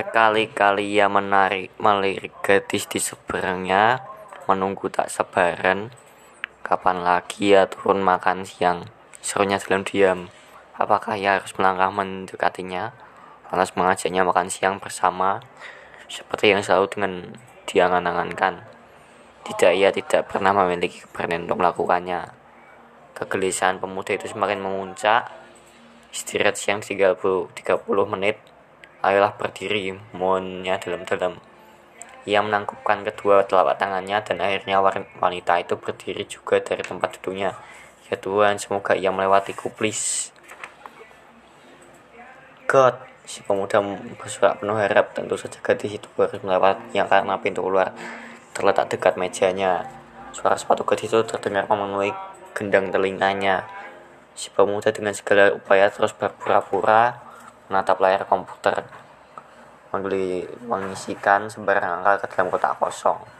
Berkali-kali ia menarik melirik gadis di seberangnya, menunggu tak sabaran. Kapan lagi ia turun makan siang? Serunya dalam diam. Apakah ia harus melangkah mendekatinya? Lantas mengajaknya makan siang bersama, seperti yang selalu dengan dia angan-angankan. Tidak, ia tidak pernah memiliki keberanian untuk melakukannya. Kegelisahan pemuda itu semakin memuncak. Istirahat siang 30, 30 menit Ayolah berdiri, mohonnya dalam-dalam. Ia menangkupkan kedua telapak tangannya dan akhirnya wanita itu berdiri juga dari tempat duduknya. Ya Tuhan, semoga ia melewati kuplis. God, si pemuda bersuara penuh harap. Tentu saja gadis itu harus melewatinya karena pintu keluar terletak dekat mejanya. Suara sepatu gadis itu terdengar memenuhi gendang telinganya. Si pemuda dengan segala upaya terus berpura-pura menatap layar komputer, mengisikan sembarang angka ke dalam kotak kosong.